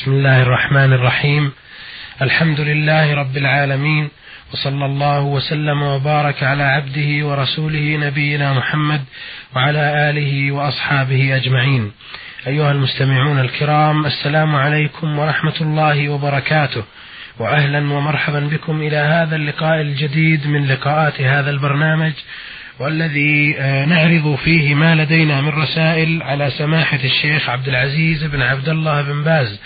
بسم الله الرحمن الرحيم. الحمد لله رب العالمين وصلى الله وسلم وبارك على عبده ورسوله نبينا محمد وعلى آله وأصحابه أجمعين. أيها المستمعون الكرام السلام عليكم ورحمة الله وبركاته. واهلا ومرحبا بكم إلى هذا اللقاء الجديد من لقاءات هذا البرنامج والذي آه، نعرض فيه ما لدينا من رسائل على سماحة الشيخ عبد العزيز بن عبد الله بن باز.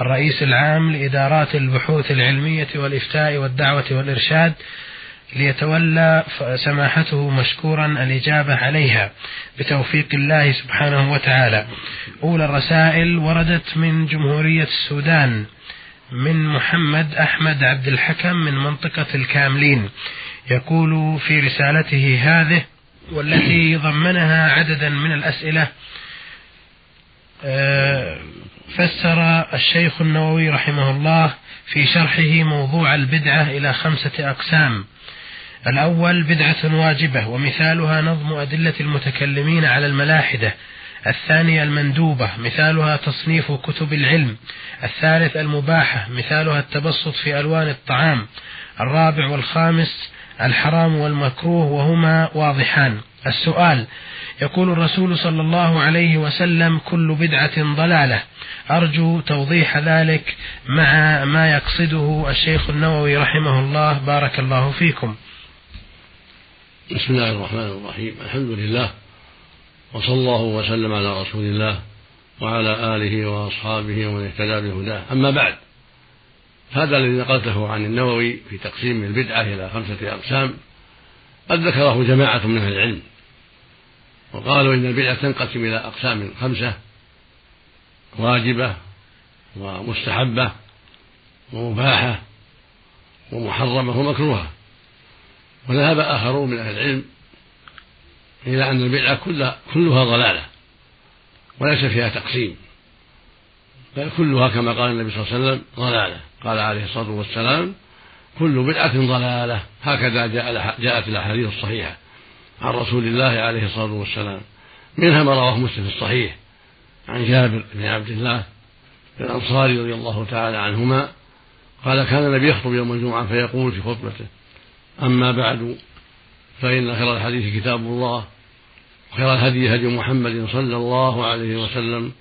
الرئيس العام لإدارات البحوث العلمية والإفتاء والدعوة والإرشاد ليتولى سماحته مشكورا الإجابة عليها بتوفيق الله سبحانه وتعالى. أولى الرسائل وردت من جمهورية السودان من محمد أحمد عبد الحكم من منطقة الكاملين. يقول في رسالته هذه والتي ضمنها عددا من الأسئلة آه، فسر الشيخ النووي رحمه الله في شرحه موضوع البدعة إلى خمسة أقسام. الأول بدعة واجبة ومثالها نظم أدلة المتكلمين على الملاحدة. الثانية المندوبة مثالها تصنيف كتب العلم. الثالث المباحة مثالها التبسط في ألوان الطعام. الرابع والخامس الحرام والمكروه وهما واضحان. السؤال يقول الرسول صلى الله عليه وسلم كل بدعة ضلالة. أرجو توضيح ذلك مع ما يقصده الشيخ النووي رحمه الله. بارك الله فيكم. بسم الله الرحمن الرحيم. الحمد لله وصلى الله وسلم على رسول الله وعلى آله وأصحابه ومن اهتدى بهداه. أما بعد هذا الذي نقلته عن النووي في تقسيم البدعة إلى خمسة أقسام قد ذكره جماعة من أهل العلم. وقالوا إن البدعة تنقسم إلى أقسام خمسة واجبة ومستحبة ومباحة ومحرمة ومكروهة. وذهب آخرون من أهل العلم إلى أن البدعة كلها, كلها ضلالة وليس فيها تقسيم بل كلها كما قال النبي صلى الله عليه وسلم ضلالة. قال عليه الصلاة والسلام كل بدعة ضلالة. هكذا جاء جاءت الأحاديث الصحيحة. عن رسول الله عليه الصلاة والسلام. منها ما رواه مسلم في الصحيح. عن جابر بن عبد الله الأنصاري رضي الله تعالى عنهما قال كان النبي يخطب يوم الجمعة فيقول في خطبته أما بعد فإن خير الحديث كتاب الله وخير الهدي هدي محمد صلى الله عليه وسلم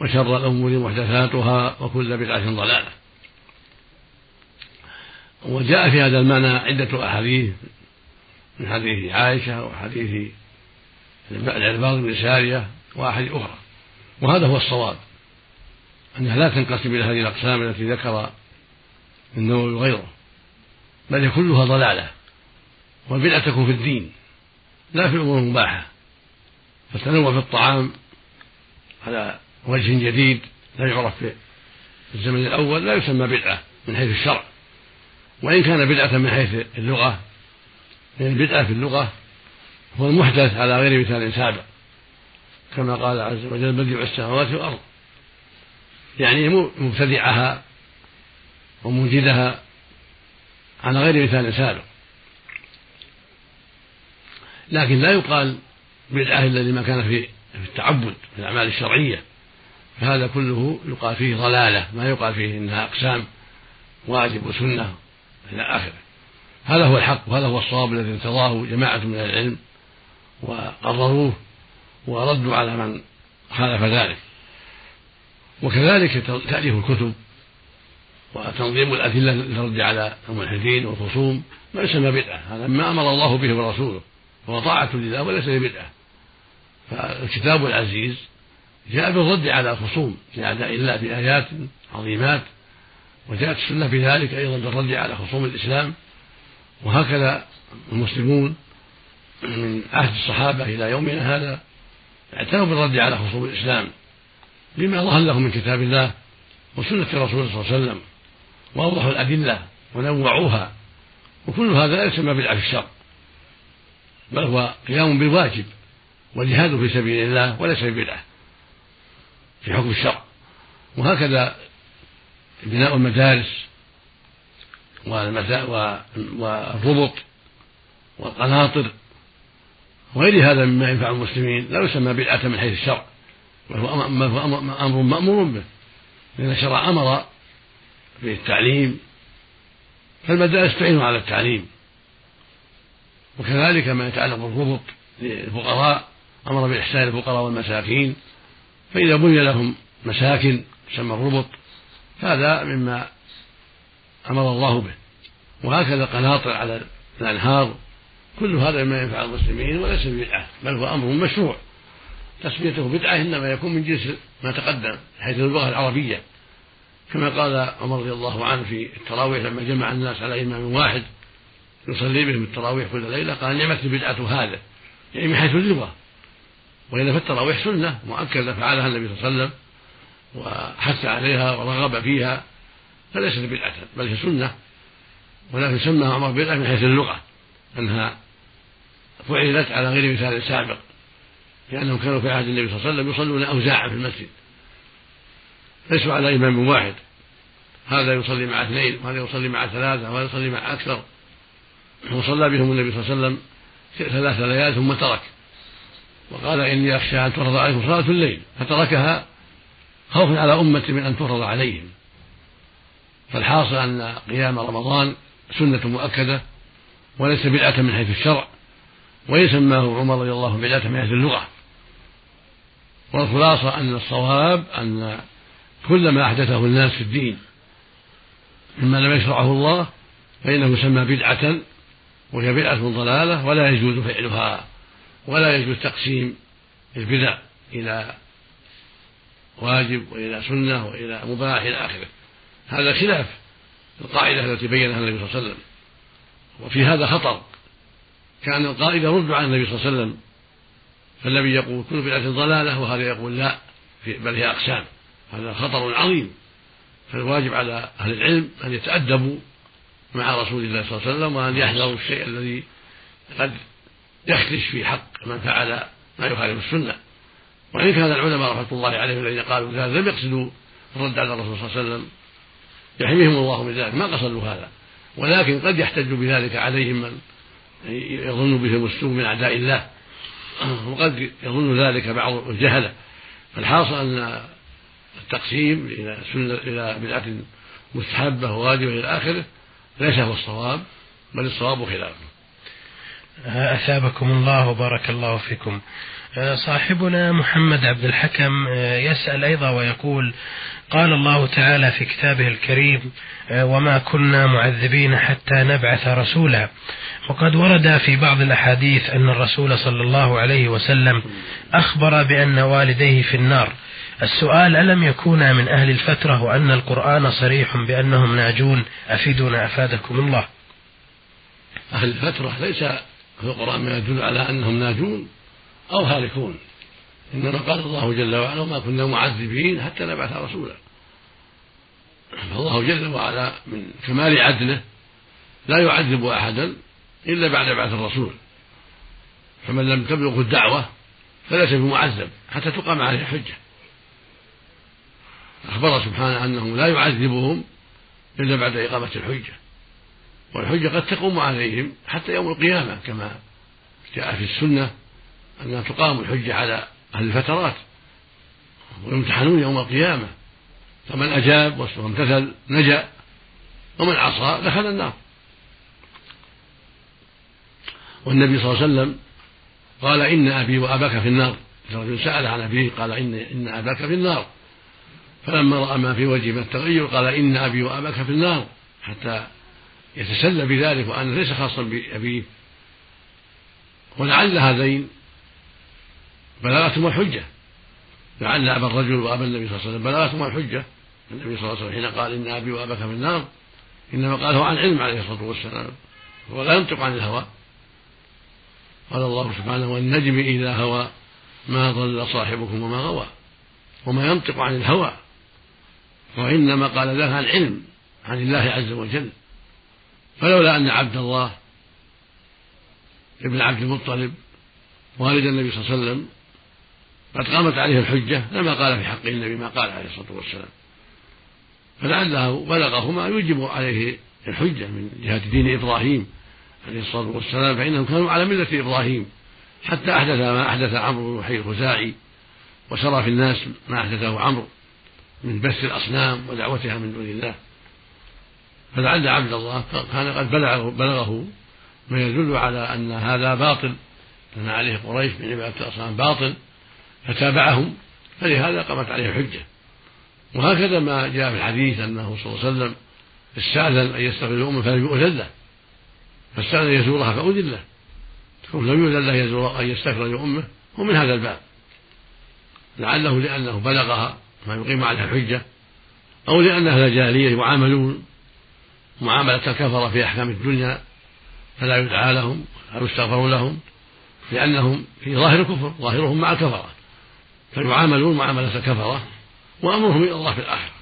وشر الأمور محدثاتها وكل بدعة ضلالة. وجاء في هذا المعنى عدة أحاديث من حديث عائشة وحديث العرباض بن سارية وأحاديث أخرى. وهذا هو الصواب أنها لا تنقسم إلى هذه الأقسام التي ذكر النووي وغيره بل هي كلها ضلالة والبدعة تكون في الدين لا في الأمور المباحة. فالتنوع في الطعام على وجه جديد لا يعرف في الزمن الأول لا يسمى بدعة من حيث الشرع. وإن كان بدعة من حيث اللغة لأن البدعة في اللغة هو المحدث على غير مثال سابق كما قال عز وجل بديع السماوات والأرض. يعني مبتدعها وموجدها على غير مثال سابق. لكن لا يقال بدعة إلا لما كان في التعبد في الأعمال الشرعية. فهذا كله يقال فيه ضلالة ما يقال فيه إنها أقسام واجب وسنة إلى آخره. هذا هو الحق وهذا هو الصواب الذي ارتضاه جماعة من العلم وقرروه وردوا على من خالف ذلك. وكذلك تأليف الكتب وتنظيم الأدلة للرد على الملحدين والخصوم ما يسمى بدعة هذا ما أمر الله به ورسوله وهو طاعة لله وليس ببدعة فالكتاب العزيز جاء بالرد على الخصوم لأعداء الله بآيات عظيمات وجاءت السنة في ذلك أيضا بالرد على خصوم الإسلام وهكذا المسلمون من عهد الصحابة إلى يومنا هذا اعتنوا بالرد على خصوم الإسلام بما ظهر لهم من كتاب الله وسنة رسوله صلى الله عليه وسلم وأوضحوا الأدلة ونوعوها وكل هذا لا يسمى بدعة في الشر بل هو قيام بالواجب والجهاد في سبيل الله وليس ببدعة في حكم الشرع. وهكذا بناء المدارس والربط والقناطر وغير هذا مما ينفع المسلمين لا يسمى بدعة من حيث الشرع بل هو أمر مأمور به لأن الشرع أمر بالتعليم فالمدارس تعين على التعليم وكذلك ما يتعلق بالربط للفقراء أمر بإحسان الفقراء والمساكين فإذا بني لهم مساكن تسمى الربط هذا مما أمر الله به. وهكذا قناطر على الأنهار كل هذا مما ينفع المسلمين وليس بدعة بل هو أمر مشروع. تسميته بدعة إنما يكون من جنس ما تقدم حيث اللغة العربية. كما قال عمر رضي الله عنه في التراويح لما جمع الناس على إمام واحد يصلي بهم التراويح كل ليلة قال نعمت البدعة هذا يعني من حيث اللغة. وإلا فالتراويح سنة مؤكدة فعلها النبي صلى الله عليه وسلم وحث عليها ورغب فيها فليست بدعة بل هي سنة ولكن سماها عمر بدعة من حيث اللغة أنها فعلت على غير مثال سابق لأنهم كانوا في عهد النبي صلى الله عليه وسلم يصلون أوزاعا في المسجد. ليسوا على إمام واحد. هذا يصلي مع اثنين وهذا يصلي مع ثلاثة وهذا يصلي مع أكثر. وصلى بهم النبي صلى الله عليه وسلم ثلاث ليال ثم ترك. وقال إني أخشى أن تفرض عليكم صلاة الليل فتركها خوفا على أمتي من أن تفرض عليهم. فالحاصل أن قيام رمضان سنة مؤكدة وليس بدعة من حيث الشرع وإن سماه عمر رضي الله عنه بدعة من حيث اللغة. والخلاصة أن الصواب أن كل ما أحدثه الناس في الدين مما لم يشرعه الله فإنه يسمى بدعة وهي بدعة ضلالة ولا يجوز فعلها ولا يجوز تقسيم البدع إلى واجب وإلى سنة وإلى مباح إلى آخره. هذا خلاف القاعدة التي بينها النبي صلى الله عليه وسلم. وفي هذا خطر. كان القائل يرد على النبي صلى الله عليه وسلم. فالنبي يقول كل بدعة ضلالة وهذا يقول لا بل هي أقسام. هذا خطر عظيم. فالواجب على أهل العلم أن يتأدبوا مع رسول الله صلى الله عليه وسلم وأن يحذروا الشيء الذي قد يخدش في حق من فعل ما يخالف السنة. وإن كان العلماء رحمة الله عليهم الذين قالوا ذلك لم يقصدوا الرد على الرسول صلى الله عليه وسلم. يحميهم الله من ذلك. ما قصدوا هذا. ولكن قد يحتج بذلك عليهم من يظن بهم السوء من أعداء الله. وقد يظن ذلك بعض الجهلة. فالحاصل أن التقسيم إلى سنة إلى بدعة مستحبة وواجبة إلى آخره ليس هو الصواب بل الصواب خلافه. أثابكم الله وبارك الله فيكم. صاحبنا محمد عبد الحكم يسأل أيضا ويقول قال الله تعالى في كتابه الكريم وما كنا معذبين حتى نبعث رسولا. وقد ورد في بعض الأحاديث أن الرسول صلى الله عليه وسلم أخبر بأن والديه في النار. السؤال ألم يكونا من أهل الفترة وأن القرآن صريح بأنهم ناجون؟ أفيدنا أفادكم الله. أهل الفترة ليس في القرآن ما يدل على أنهم ناجون؟ أو هالكون. إنما قال الله جل وعلا وما كنا معذبين حتى نبعث رسولا. فالله جل وعلا من كمال عدله لا يعذب أحدا إلا بعد بعث الرسول. فمن لم تبلغه الدعوة فليس بمعذب حتى تقام عليه الحجة أخبر سبحانه أنه لا يعذبهم إلا بعد إقامة الحجة. والحجة قد تقوم عليهم حتى يوم القيامة كما جاء في السنة أنها تقام الحجة على أهل الفترات ويمتحنون يوم القيامة. فمن أجاب وامتثل نجا ومن عصى دخل النار. والنبي صلى الله عليه وسلم قال إن أبي وأباك في النار. رجل سأل عن أبيه قال إن إن أباك في النار. فلما رأى ما في وجهه من التغير قال إن أبي وأباك في النار. حتى يتسلى بذلك وأنه ليس خاصا بأبيه. ولعل هذين بلغتهما الحجة. لعل أبا الرجل وأبا النبي صلى الله عليه وسلم بلغتهما الحجة. النبي صلى الله عليه وسلم حين قال إن أبي وأباك في النار إنما قاله عن علم عليه الصلاة والسلام هو لا ينطق عن الهوى. قال الله سبحانه والنجم إذا هوى ما ضل صاحبكم وما غوى وما ينطق عن الهوى. وإنما قال له عن علم عن الله عز وجل. فلولا أن عبد الله ابن عبد المطلب والد النبي صلى الله عليه وسلم قد قامت عليه الحجة لما قال في حق النبي ما قال عليه الصلاة والسلام. فلعله بلغه ما يوجب عليه الحجة من جهة دين إبراهيم عليه الصلاة والسلام فإنهم كانوا على ملة إبراهيم حتى أحدث ما أحدث عمرو بن الخزاعي وسرى في الناس ما أحدثه عمرو من بث الأصنام ودعوتها من دون الله. فلعل عبد الله كان قد بلغه, بلغه ما يدل على أن هذا باطل أن عليه قريش من عبادة الأصنام باطل. فتابعهم فلهذا قامت عليه الحجة. وهكذا ما جاء في الحديث أنه صلى الله عليه وسلم استأذن أن يستغفر الأمة فلم يؤذن له. فاستأذن أن يزورها فأذن له. كون لم يؤذن له يزور أن يستغفر لأمه هو من هذا الباب. لعله لأنه بلغها ما يقيم عليها الحجة أو لأن أهل الجاهلية يعاملون معاملة الكفرة في أحكام الدنيا فلا يدعى لهم أو يستغفر لهم لأنهم في ظاهر الكفر ظاهرهم مع الكفرة. فيعاملون معاملة الكفرة وأمرهم إلى الله في الآخرة.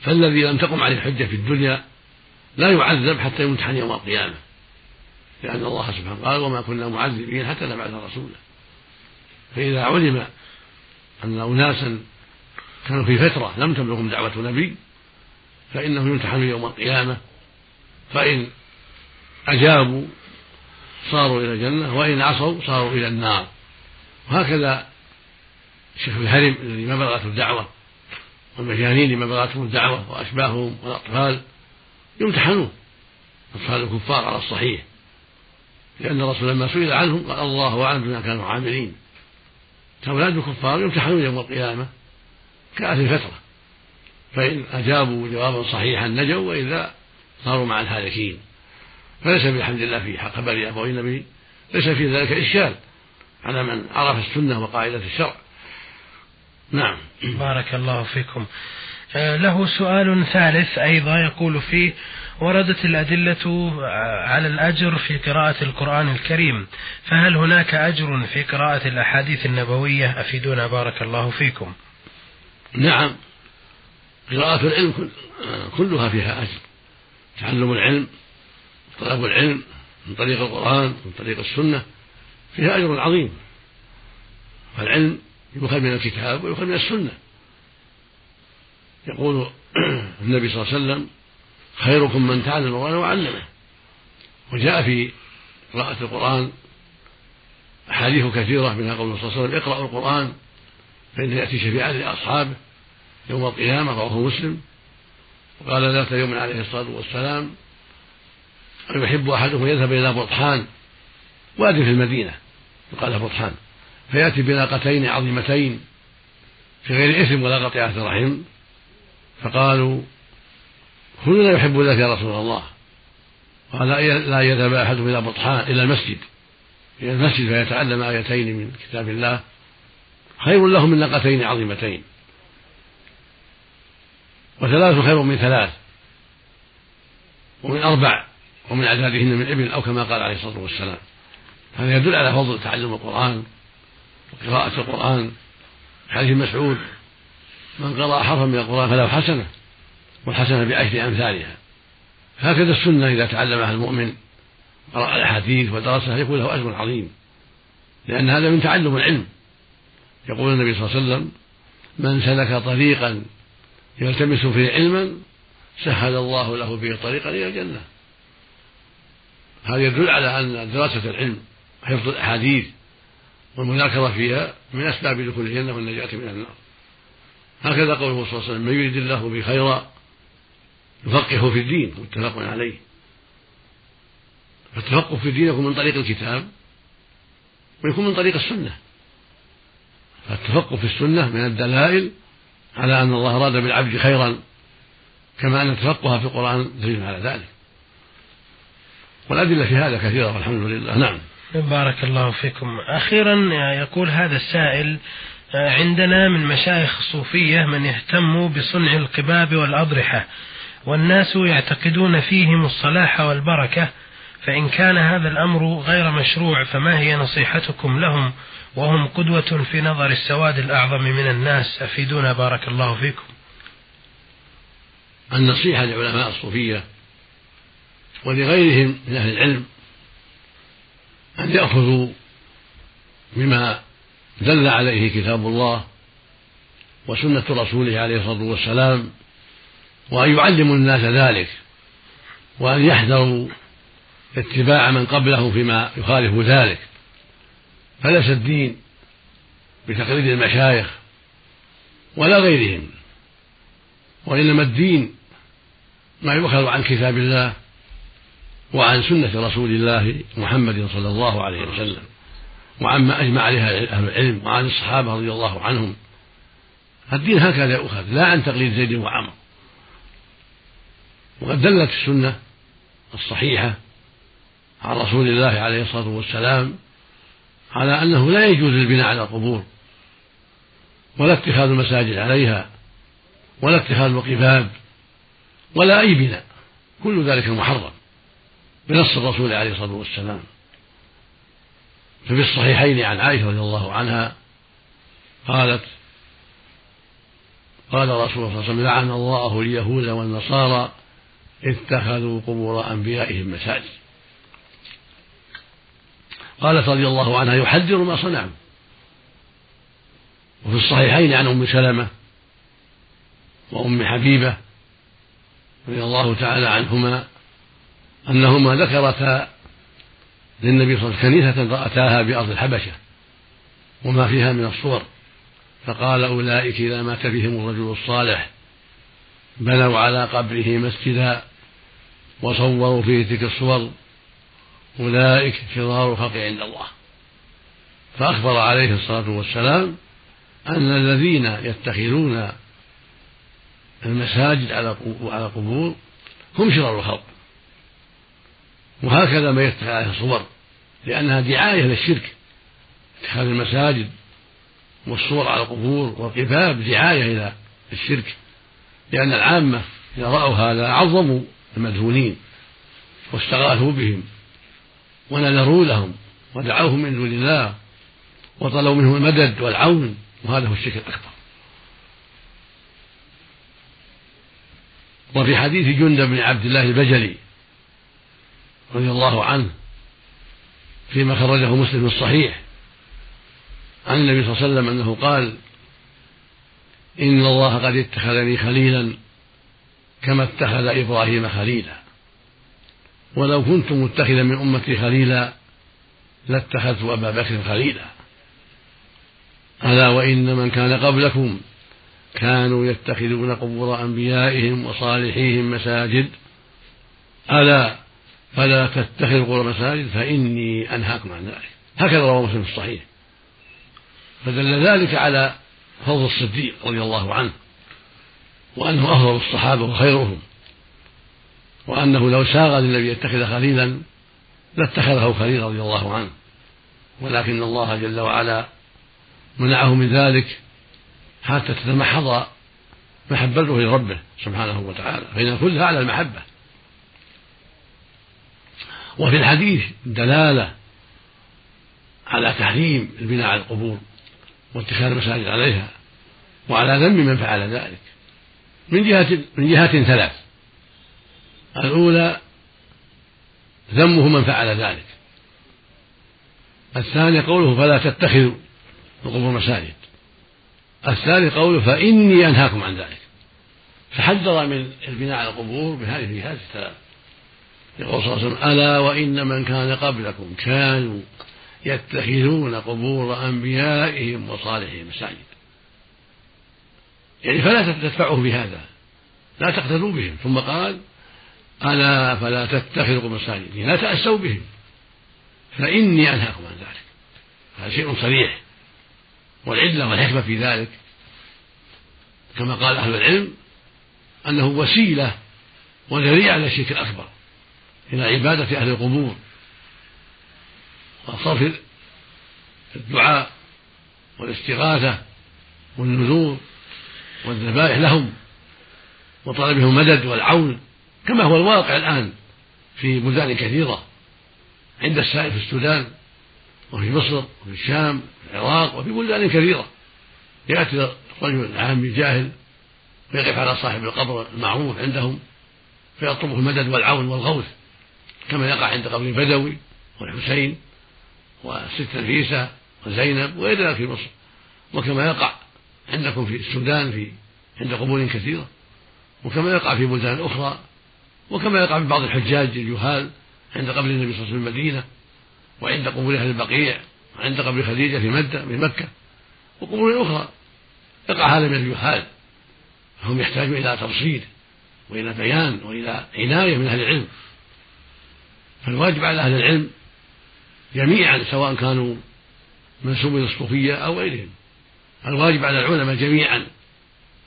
فالذي لم تقم عليه الحجة في الدنيا لا يعذب حتى يمتحن يوم القيامة لأن الله سبحانه قال وما كنا معذبين حتى نبعث رسولا. فإذا علم أن أناسا كانوا في فترة لم تبلغهم دعوة نبي فإنهم يمتحنون يوم القيامة فإن أجابوا صاروا إلى الجنة وإن عصوا صاروا إلى النار. وهكذا شيخ الهرم الذي ما بلغته الدعوة والمجانين لما بلغتهم الدعوة وأشباههم والأطفال يمتحنون أطفال الكفار على الصحيح لأن الرسول لما سئل عنهم قال الله أعلم بما كانوا عاملين. فأولاد الكفار يمتحنون يوم القيامة كأهل الفترة فإن أجابوا جوابا صحيحا نجوا وإذا صاروا مع الهالكين. فليس بحمد الله في حق خبر أبوي النبي ليس في ذلك إشكال على من عرف السنة وقاعدة الشرع. نعم. بارك الله فيكم. آه، له سؤال ثالث أيضا يقول فيه وردت الأدلة آه، على الأجر في قراءة القرآن الكريم فهل هناك أجر في قراءة الأحاديث النبوية؟ أفيدونا بارك الله فيكم. نعم. قراءة العلم كلها فيها أجر. تعلم العلم طلب العلم من طريق القرآن من طريق السنة فيها أجر عظيم. فالعلم يؤخذ من الكتاب ويؤخذ من السنة. يقول النبي صلى الله عليه وسلم خيركم من تعلم القرآن وعلمه وجاء في قراءة القرآن أحاديث كثيرة منها قول صلى الله عليه وسلم اقرأوا القرآن فإنه يأتي شفيعا لأصحابه يوم القيامة رواه مسلم. وقال ذات يوم عليه الصلاة والسلام يحب أحدهم يذهب إلى بطحان وأدي في المدينة يقال بطحان فيأتي بناقتين عظيمتين في غير إثم ولا قطيعة رحم فقالوا كلنا يحب ذلك يا رسول الله. قال لا يذهب أحدهم إلى بطحان إلى المسجد إلى المسجد فيتعلم آيتين من كتاب الله خير له من ناقتين عظيمتين. وثلاث خير من ثلاث ومن أربع ومن أعدادهن من ابن أو كما قال عليه الصلاة والسلام. هذا يدل على فضل تعلم القرآن وقراءة القرآن حديث مسعود من قرأ حرفا من القرآن فله حسنة والحسنة بعشر أمثالها. هكذا السنة إذا تعلمها المؤمن قرأ الأحاديث ودرسها يكون له أجر عظيم لأن هذا من تعلم العلم. يقول النبي صلى الله عليه وسلم من سلك طريقا يلتمس فيه علما سهل الله له به طريقا إلى الجنة. هذا يدل على أن دراسة العلم حفظ الأحاديث والمذاكرة فيها من أسباب دخول الجنة والنجاة من النار. هكذا قوله صلى الله عليه وسلم من يريد الله به خيرا يفقهه في الدين. متفق عليه. فالتفقه في الدين يكون من طريق الكتاب ويكون من طريق السنة. فالتفقه في السنة من الدلائل على أن الله أراد بالعبد خيرا كما أن التفقه في القرآن دليل على ذلك. والأدلة في هذا كثيرة والحمد لله. نعم. بارك الله فيكم. أخيرا يقول هذا السائل عندنا من مشايخ الصوفية من يهتم بصنع القباب والأضرحة والناس يعتقدون فيهم الصلاح والبركة فإن كان هذا الأمر غير مشروع فما هي نصيحتكم لهم؟ وهم قدوة في نظر السواد الأعظم من الناس. أفيدونا بارك الله فيكم. النصيحة لعلماء الصوفية ولغيرهم من أهل العلم أن يأخذوا بما دل عليه كتاب الله وسنة رسوله عليه الصلاة والسلام وأن يعلموا الناس ذلك وأن يحذروا اتباع من قبلهم فيما يخالف ذلك. فليس الدين بتقليد المشايخ ولا غيرهم وإنما الدين ما يؤخذ عن كتاب الله وعن سنة رسول الله محمد صلى الله عليه وسلم. وعما أجمع عليها أهل العلم وعن الصحابة رضي الله عنهم الدين هكذا يؤخذ لا عن تقليد زيد وعمر. وقد دلت السنة الصحيحة عن رسول الله عليه الصلاة والسلام على أنه لا يجوز البناء على القبور ولا اتخاذ المساجد عليها ولا اتخاذ القباب ولا أي بناء كل ذلك محرم. بنص الرسول عليه الصلاة والسلام. ففي الصحيحين عن عائشة رضي الله عنها قالت قال رسول الله صلى الله عليه وسلم لعن الله اليهود والنصارى اتخذوا قبور أنبيائهم مساجد. قالت رضي الله عنها يحذر ما صنعوا. وفي الصحيحين عن أم سلمة وأم حبيبة رضي الله تعالى عنهما أنهما ذكرتا للنبي صلى الله عليه وسلم كنيسة رأتاها بأرض الحبشة وما فيها من الصور فقال أولئك إذا مات بهم الرجل الصالح بنوا على قبره مسجدا وصوروا فيه تلك الصور أولئك شرار الخلق عند الله. فأخبر عليه الصلاة والسلام أن الذين يتخذون المساجد على قبور هم شرار الخلق. وهكذا ما يتخذ عليها الصور لأنها دعاية للشرك. اتخاذ المساجد والصور على القبور والقباب دعاية إلى الشرك لأن العامة إذا رأوا هذا عظموا المدفونين واستغاثوا بهم ونذروا لهم ودعوهم من دون الله وطلبوا منهم المدد والعون وهذا هو الشرك الأكبر. وفي حديث جندب بن عبد الله البجلي رضي الله عنه فيما خرجه مسلم في الصحيح. عن النبي صلى الله عليه وسلم أنه قال إن الله قد اتخذني خليلا كما اتخذ إبراهيم خليلا. ولو كنت متخذا من أمتي خليلا لاتخذت أبا بكر خليلا. ألا وإن من كان قبلكم كانوا يتخذون قبور أنبيائهم وصالحيهم مساجد. ألا فلا تتخذوا قبور مساجد فإني أنهاكم عن ذلك. هكذا رواه مسلم في الصحيح. فدل ذلك على فضل الصديق رضي الله عنه وأنه أفضل الصحابة وخيرهم وأنه لو ساغ للنبي يتخذ خليلا لاتخذه خليلا رضي الله عنه. ولكن الله جل وعلا منعه من ذلك حتى تتمحض محبته لربه سبحانه وتعالى. فإن كلها على المحبة. وفي الحديث دلالة على تحريم البناء على القبور واتخاذ المساجد عليها وعلى ذم من فعل ذلك من جهة من جهات ثلاث. الأولى ذمه من فعل ذلك. الثاني قوله فلا تتخذوا القبور مساجد الثالث قوله فإني أنهاكم عن ذلك. فحذر من البناء على القبور بهذه الجهات الثلاث. يقول صلى الله عليه وسلم ألا وإن من كان قبلكم كانوا يتخذون قبور أنبيائهم وصالحهم مساجد يعني فلا تدفعوا بهذا لا تقتدوا بهم. ثم قال ألا فلا تتخذوا مساجد يعني لا تأسوا بهم. فإني أنهاكم عن ذلك. هذا شيء صريح. والعلة والحكمة في ذلك. كما قال أهل العلم أنه وسيلة وذريعة للشرك الأكبر. إلى عبادة أهل القبور. وصرف الدعاء والاستغاثة والنذور والذبائح لهم وطلبهم المدد والعون كما هو الواقع الآن في بلدان كثيرة عند السائل في السودان وفي مصر وفي الشام وفي العراق وفي بلدان كثيرة. يأتي الرجل العامي الجاهل ويقف على صاحب القبر المعروف عندهم فيطلبه المدد والعون والغوث. كما يقع عند قبر البدوي والحسين والست نفيسة وزينب وغير ذلك في مصر. وكما يقع عندكم في السودان في عند قبور كثيرة. وكما يقع في بلدان أخرى. وكما يقع في بعض الحجاج الجهال عند قبر النبي صلى الله عليه وسلم في المدينة. وعند قبور أهل البقيع. وعند قبر خديجة في مكة في مكة. وقبور أخرى. يقع هذا من الجهال. فهم يحتاجون إلى تبصير وإلى بيان وإلى عناية من أهل العلم. فالواجب على أهل العلم جميعا سواء كانوا منسوبين الصوفية أو غيرهم الواجب على العلماء جميعا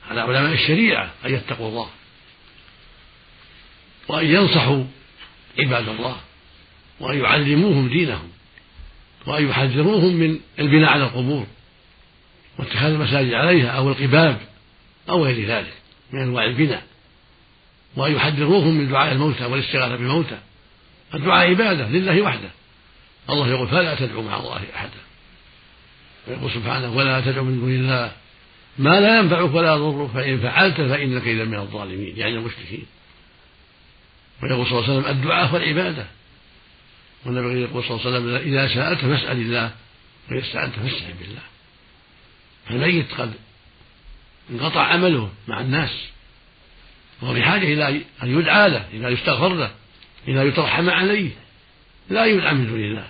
على علماء الشريعة أن يتقوا الله وأن ينصحوا عباد الله وأن يعلموهم دينهم وأن يحذروهم من البناء على القبور واتخاذ المساجد عليها أو القباب أو غير ذلك من أنواع البناء وأن يحذروهم من دعاء الموتى والاستغاثة بالموتى الدعاء عبادة لله وحده. الله يقول فلا تدعوا مع الله أحدا. ويقول سبحانه ولا تدعوا من دون الله. ما لا ينفعك ولا يضرك فإن فعلت فإنك إذا من الظالمين يعني المشركين. ويقول صلى الله عليه وسلم الدعاء والعبادة والنبي يقول صلى الله عليه وسلم إذا سألت فاسأل الله وإذا استعنت فاستعن بالله. فالميت قد انقطع عمله مع الناس. وهو بحاجة إلى أن يدعى له إلى يستغفر له. إلى يترحم عليه لا يدعى من دون الله.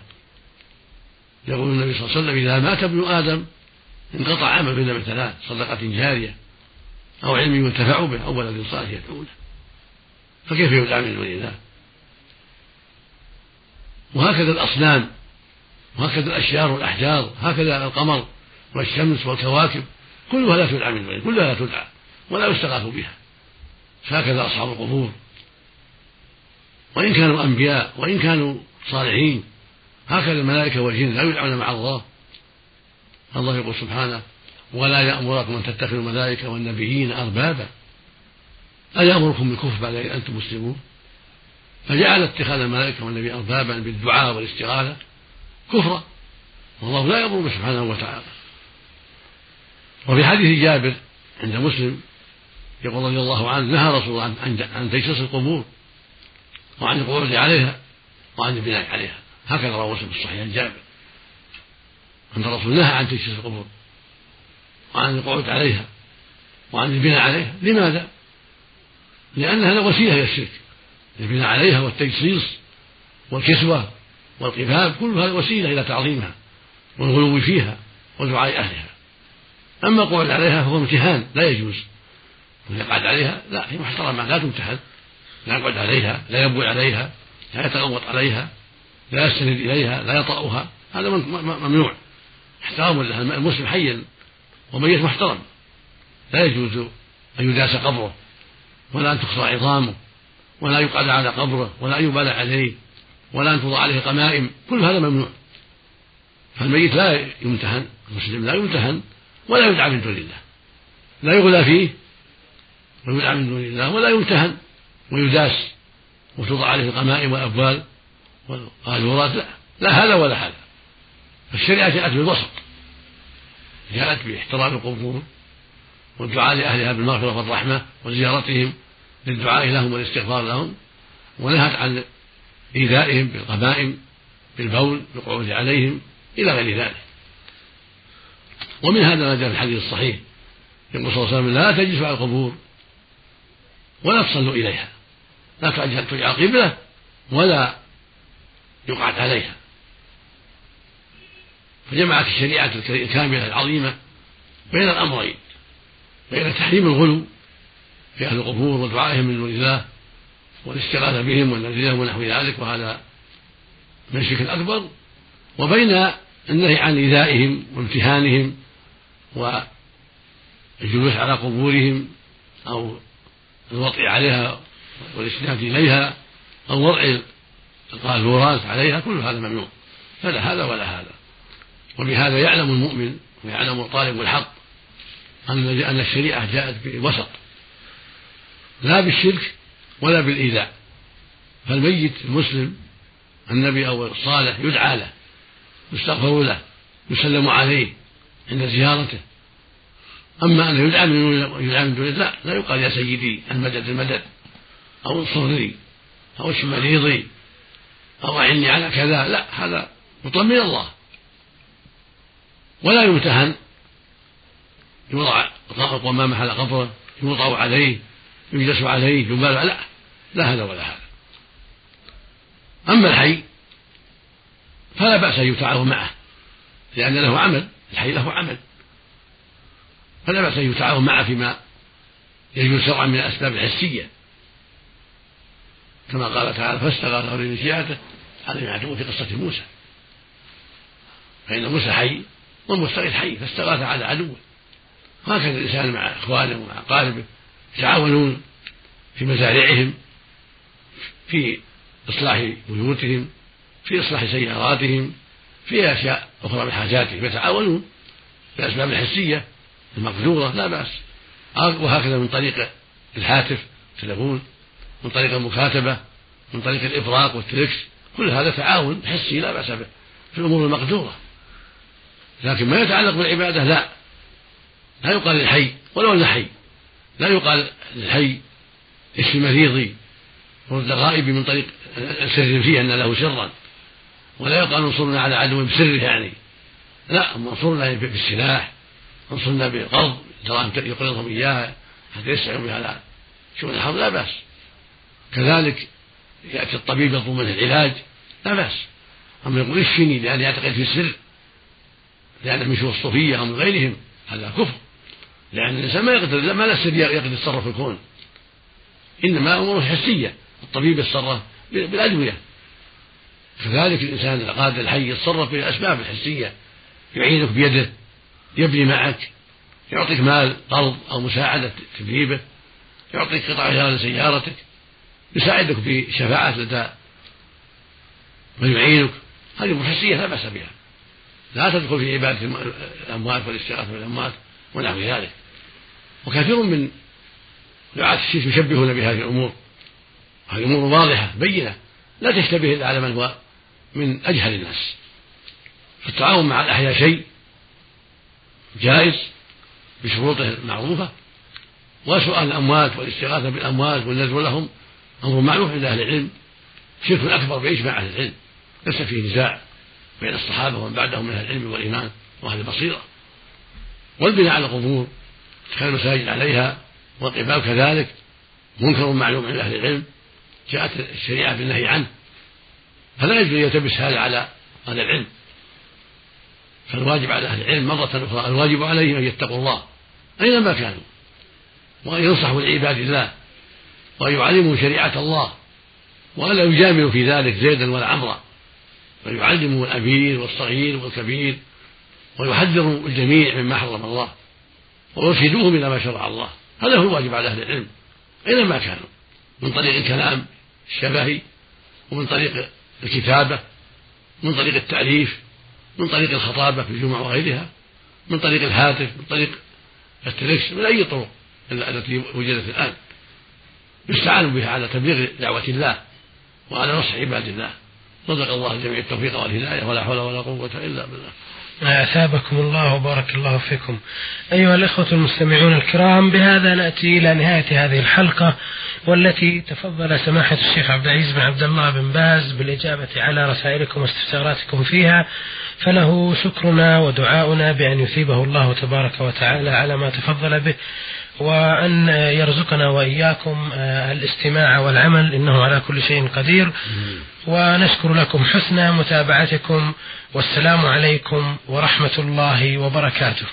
يقول النبي صلى الله عليه وسلم إذا مات ابن آدم انقطع عمل بين من ثلاث صدقة جارية أو علم ينتفع به أو ولد صالح يدعو له فكيف يدعى من دون الله؟ وهكذا الأصنام وهكذا الأشجار والأحجار هكذا القمر والشمس والكواكب كلها لا تدعى من دون كلها لا تدعى ولا يستغاث بها. هكذا أصحاب القبور. وإن كانوا أنبياء وإن كانوا صالحين هكذا الملائكة والجن لا يدعون مع الله. الله يقول سبحانه ولا يأمركم أن تتخذوا الملائكة والنبيين أربابا. أيأمركم بالكفر بعد أن أنتم مسلمون؟ فجعل اتخاذ الملائكة والنبي أربابا بالدعاء والاستغاثة كفرا. والله لا يأمر سبحانه وتعالى. وفي حديث جابر عند مسلم يقول رضي الله عنه نهى رسول الله عن عن تجسس القبور. وعن القعود عليها وعن البناء عليها. هكذا رواه مسلم في الصحيح جابر. أن الرسول نهى عن تجسيس القبور. وعن القعود عليها. وعن البناء عليها. لماذا؟ لأنها وسيلة إلى الشرك. البناء عليها والتجسيس والكسوة والقفاب كل هذا وسيلة إلى تعظيمها والغلو فيها ودعاء أهلها. أما القعود عليها فهو امتهان لا يجوز. يقعد عليها لا هي محترمة لا تمتهن. لا يقعد عليها لا يبوي عليها لا يتغوط عليها لا يستند إليها لا يطأها. هذا ممنوع. احترام لها المسلم حيا وميت محترم. لا يجوز أن يداس قبره ولا أن تكسر عظامه ولا يقعد على قبره ولا أن يبال عليه ولا أن توضع عليه قمائم. كل هذا ممنوع. فالميت لا يمتهن المسلم لا يمتهن ولا يدعى من دون الله. لا يغلى فيه ويدعى من دون الله ولا يمتهن. ويداس وتوضع عليه القمائم والأبوال والقاذورات لا لا هذا ولا هذا. فالشريعة جاءت بالوسط جاءت باحترام القبور والدعاء لأهلها بالمغفرة والرحمة وزيارتهم للدعاء لهم والاستغفار لهم ونهت عن إيذائهم بالقمائم بالبول بالقعود عليهم إلى غير ذلك. ومن هذا ما جاء في الحديث الصحيح يقول صلى الله عليه وسلم لا تجلسوا على القبور ولا تصلوا إليها. لا تجعل قبلة ولا يقعد عليها. فجمعت الشريعة الكاملة العظيمة بين الأمرين بين تحريم الغلو في أهل القبور ودعائهم من دون الله والاستغاثة بهم والنذر لهم ونحو ذلك وهذا من الشرك الأكبر وبين النهي عن إيذائهم وامتهانهم والجلوس على قبورهم أو الوطئ عليها والإسناد إليها أو وضع القاذورات عليها كل هذا ممنوع. فلا هذا ولا هذا. وبهذا يعلم المؤمن ويعلم طالب الحق أن أن الشريعة جاءت بالوسط لا بالشرك ولا بالإيذاء. فالميت المسلم النبي أو الصالح يدعى له يستغفر له يسلم عليه عند زيارته. أما من يدعى من دون لا لا يقال يا سيدي المدد المدد. أو انصرني أو اشف مريضي أو أعني على كذا لا هذا مطلب من الله. ولا يمتهن. يوضع القمامة على قبره يوضع عليه يجلس عليه يبال لا لا هذا ولا هذا. أما الحي فلا بأس أن يتعاون معه لأن له عمل الحي له عمل. فلا بأس أن يتعاون معه فيما يجوز شرعا من الأسباب الحسية. كما قال تعالى فاستغاثه من شيعته عليه عدو في قصة موسى. فإن موسى حي والمستغيث حي فاستغاث على عدوه. هكذا الإنسان مع إخوانه ومع أقاربه يتعاونون في مزارعهم في إصلاح بيوتهم في إصلاح سياراتهم في أشياء أخرى من حاجاتهم. يتعاونون بالأسباب الحسية المقدورة لا بأس. وهكذا من طريق الهاتف التلفون من طريق المكاتبة من طريق الإبراق والتلكس كل هذا تعاون حسي لا بأس به في الأمور المقدورة. لكن ما يتعلق بالعبادة لا. لا يقال للحي ولو أنه حي لا يقال للحي اسم مريضي ورد غائبي من طريق السر فيه أن له سرا. ولا يقال انصرنا على عدو بسره يعني. لا انصرنا بالسلاح انصرنا بقرض دراهم يقرضهم إياها حتى يسعوا بها على شؤون الحرب لا بأس. كذلك يأتي الطبيب يطلب منه العلاج لا بأس. أما يقول اشفني لأن يعتقد في السر لأنه من شؤون الصوفية أو من غيرهم. هذا كفر. لأن الإنسان ما يقدر ما لا يقدر يتصرف في الكون. إنما أمور حسية. الطبيب يتصرف بالأدوية. كذلك الإنسان القادر الحي يتصرف بالأسباب الحسية يعينك بيده يبني معك يعطيك مال قرض أو مساعدة تدريبه يعطيك قطع غيار لسيارتك يساعدك في شفاعة لدى من يعينك. هذه محسية لا بأس بها. لا تدخل في عبادة الأموات والاستغاثة بالأموات ونحو ذلك. وكثير من دعاة الشرك يشبهون بهذه الأمور. هذه أمور واضحة بينة. لا تشتبه إلا على من هو من أجهل الناس. فالتعاون مع الأحياء شيء. جائز بشروطه المعروفة. وسؤال الأموات والإستغاثة بالأموات والنذر لهم أمر معروف عند أهل العلم شرك أكبر بإجماع أهل العلم ليس فيه نزاع بين الصحابة ومن بعدهم من أهل العلم والإيمان وأهل البصيرة. والبناء على القبور اتخاذ المساجد عليها والقباب كذلك منكر معلوم عند أهل العلم جاءت الشريعة بالنهي عنه فلا يجوز أن يلتبس هذا على أهل العلم. فالواجب على أهل العلم مرة أخرى الواجب عليهم أن يتقوا الله أينما كانوا وأن ينصحوا لعباد الله. وأن يعلموا شريعة الله وألا يجاملوا في ذلك زيدا ولا عمرا. بل الأمير والصغير والكبير ويحذروا الجميع مما حرم الله ويرشدوهم إلى ما شرع الله. هذا هو الواجب على أهل العلم أينما كانوا من طريق الكلام الشبهي ومن طريق الكتابة من طريق التأليف من طريق الخطابة في الجمع وغيرها من طريق الهاتف من طريق التلكس من أي طرق التي وجدت الآن. يستعان بها على تبليغ دعوة الله وعلى نصح عباد الله. رزق الله الجميع التوفيق والهداية ولا حول ولا قوة إلا بالله. أثابكم الله وبارك الله فيكم. أيها الإخوة المستمعون الكرام بهذا نأتي إلى نهاية هذه الحلقة والتي تفضل سماحة الشيخ عبد العزيز بن عبد الله بن باز بالإجابة على رسائلكم واستفساراتكم فيها. فله شكرنا ودعاؤنا بأن يثيبه الله تبارك وتعالى على ما تفضل به. وأن يرزقنا وإياكم الاستماع والعمل إنه على كل شيء قدير. ونشكر لكم حسن متابعتكم والسلام عليكم ورحمة الله وبركاته.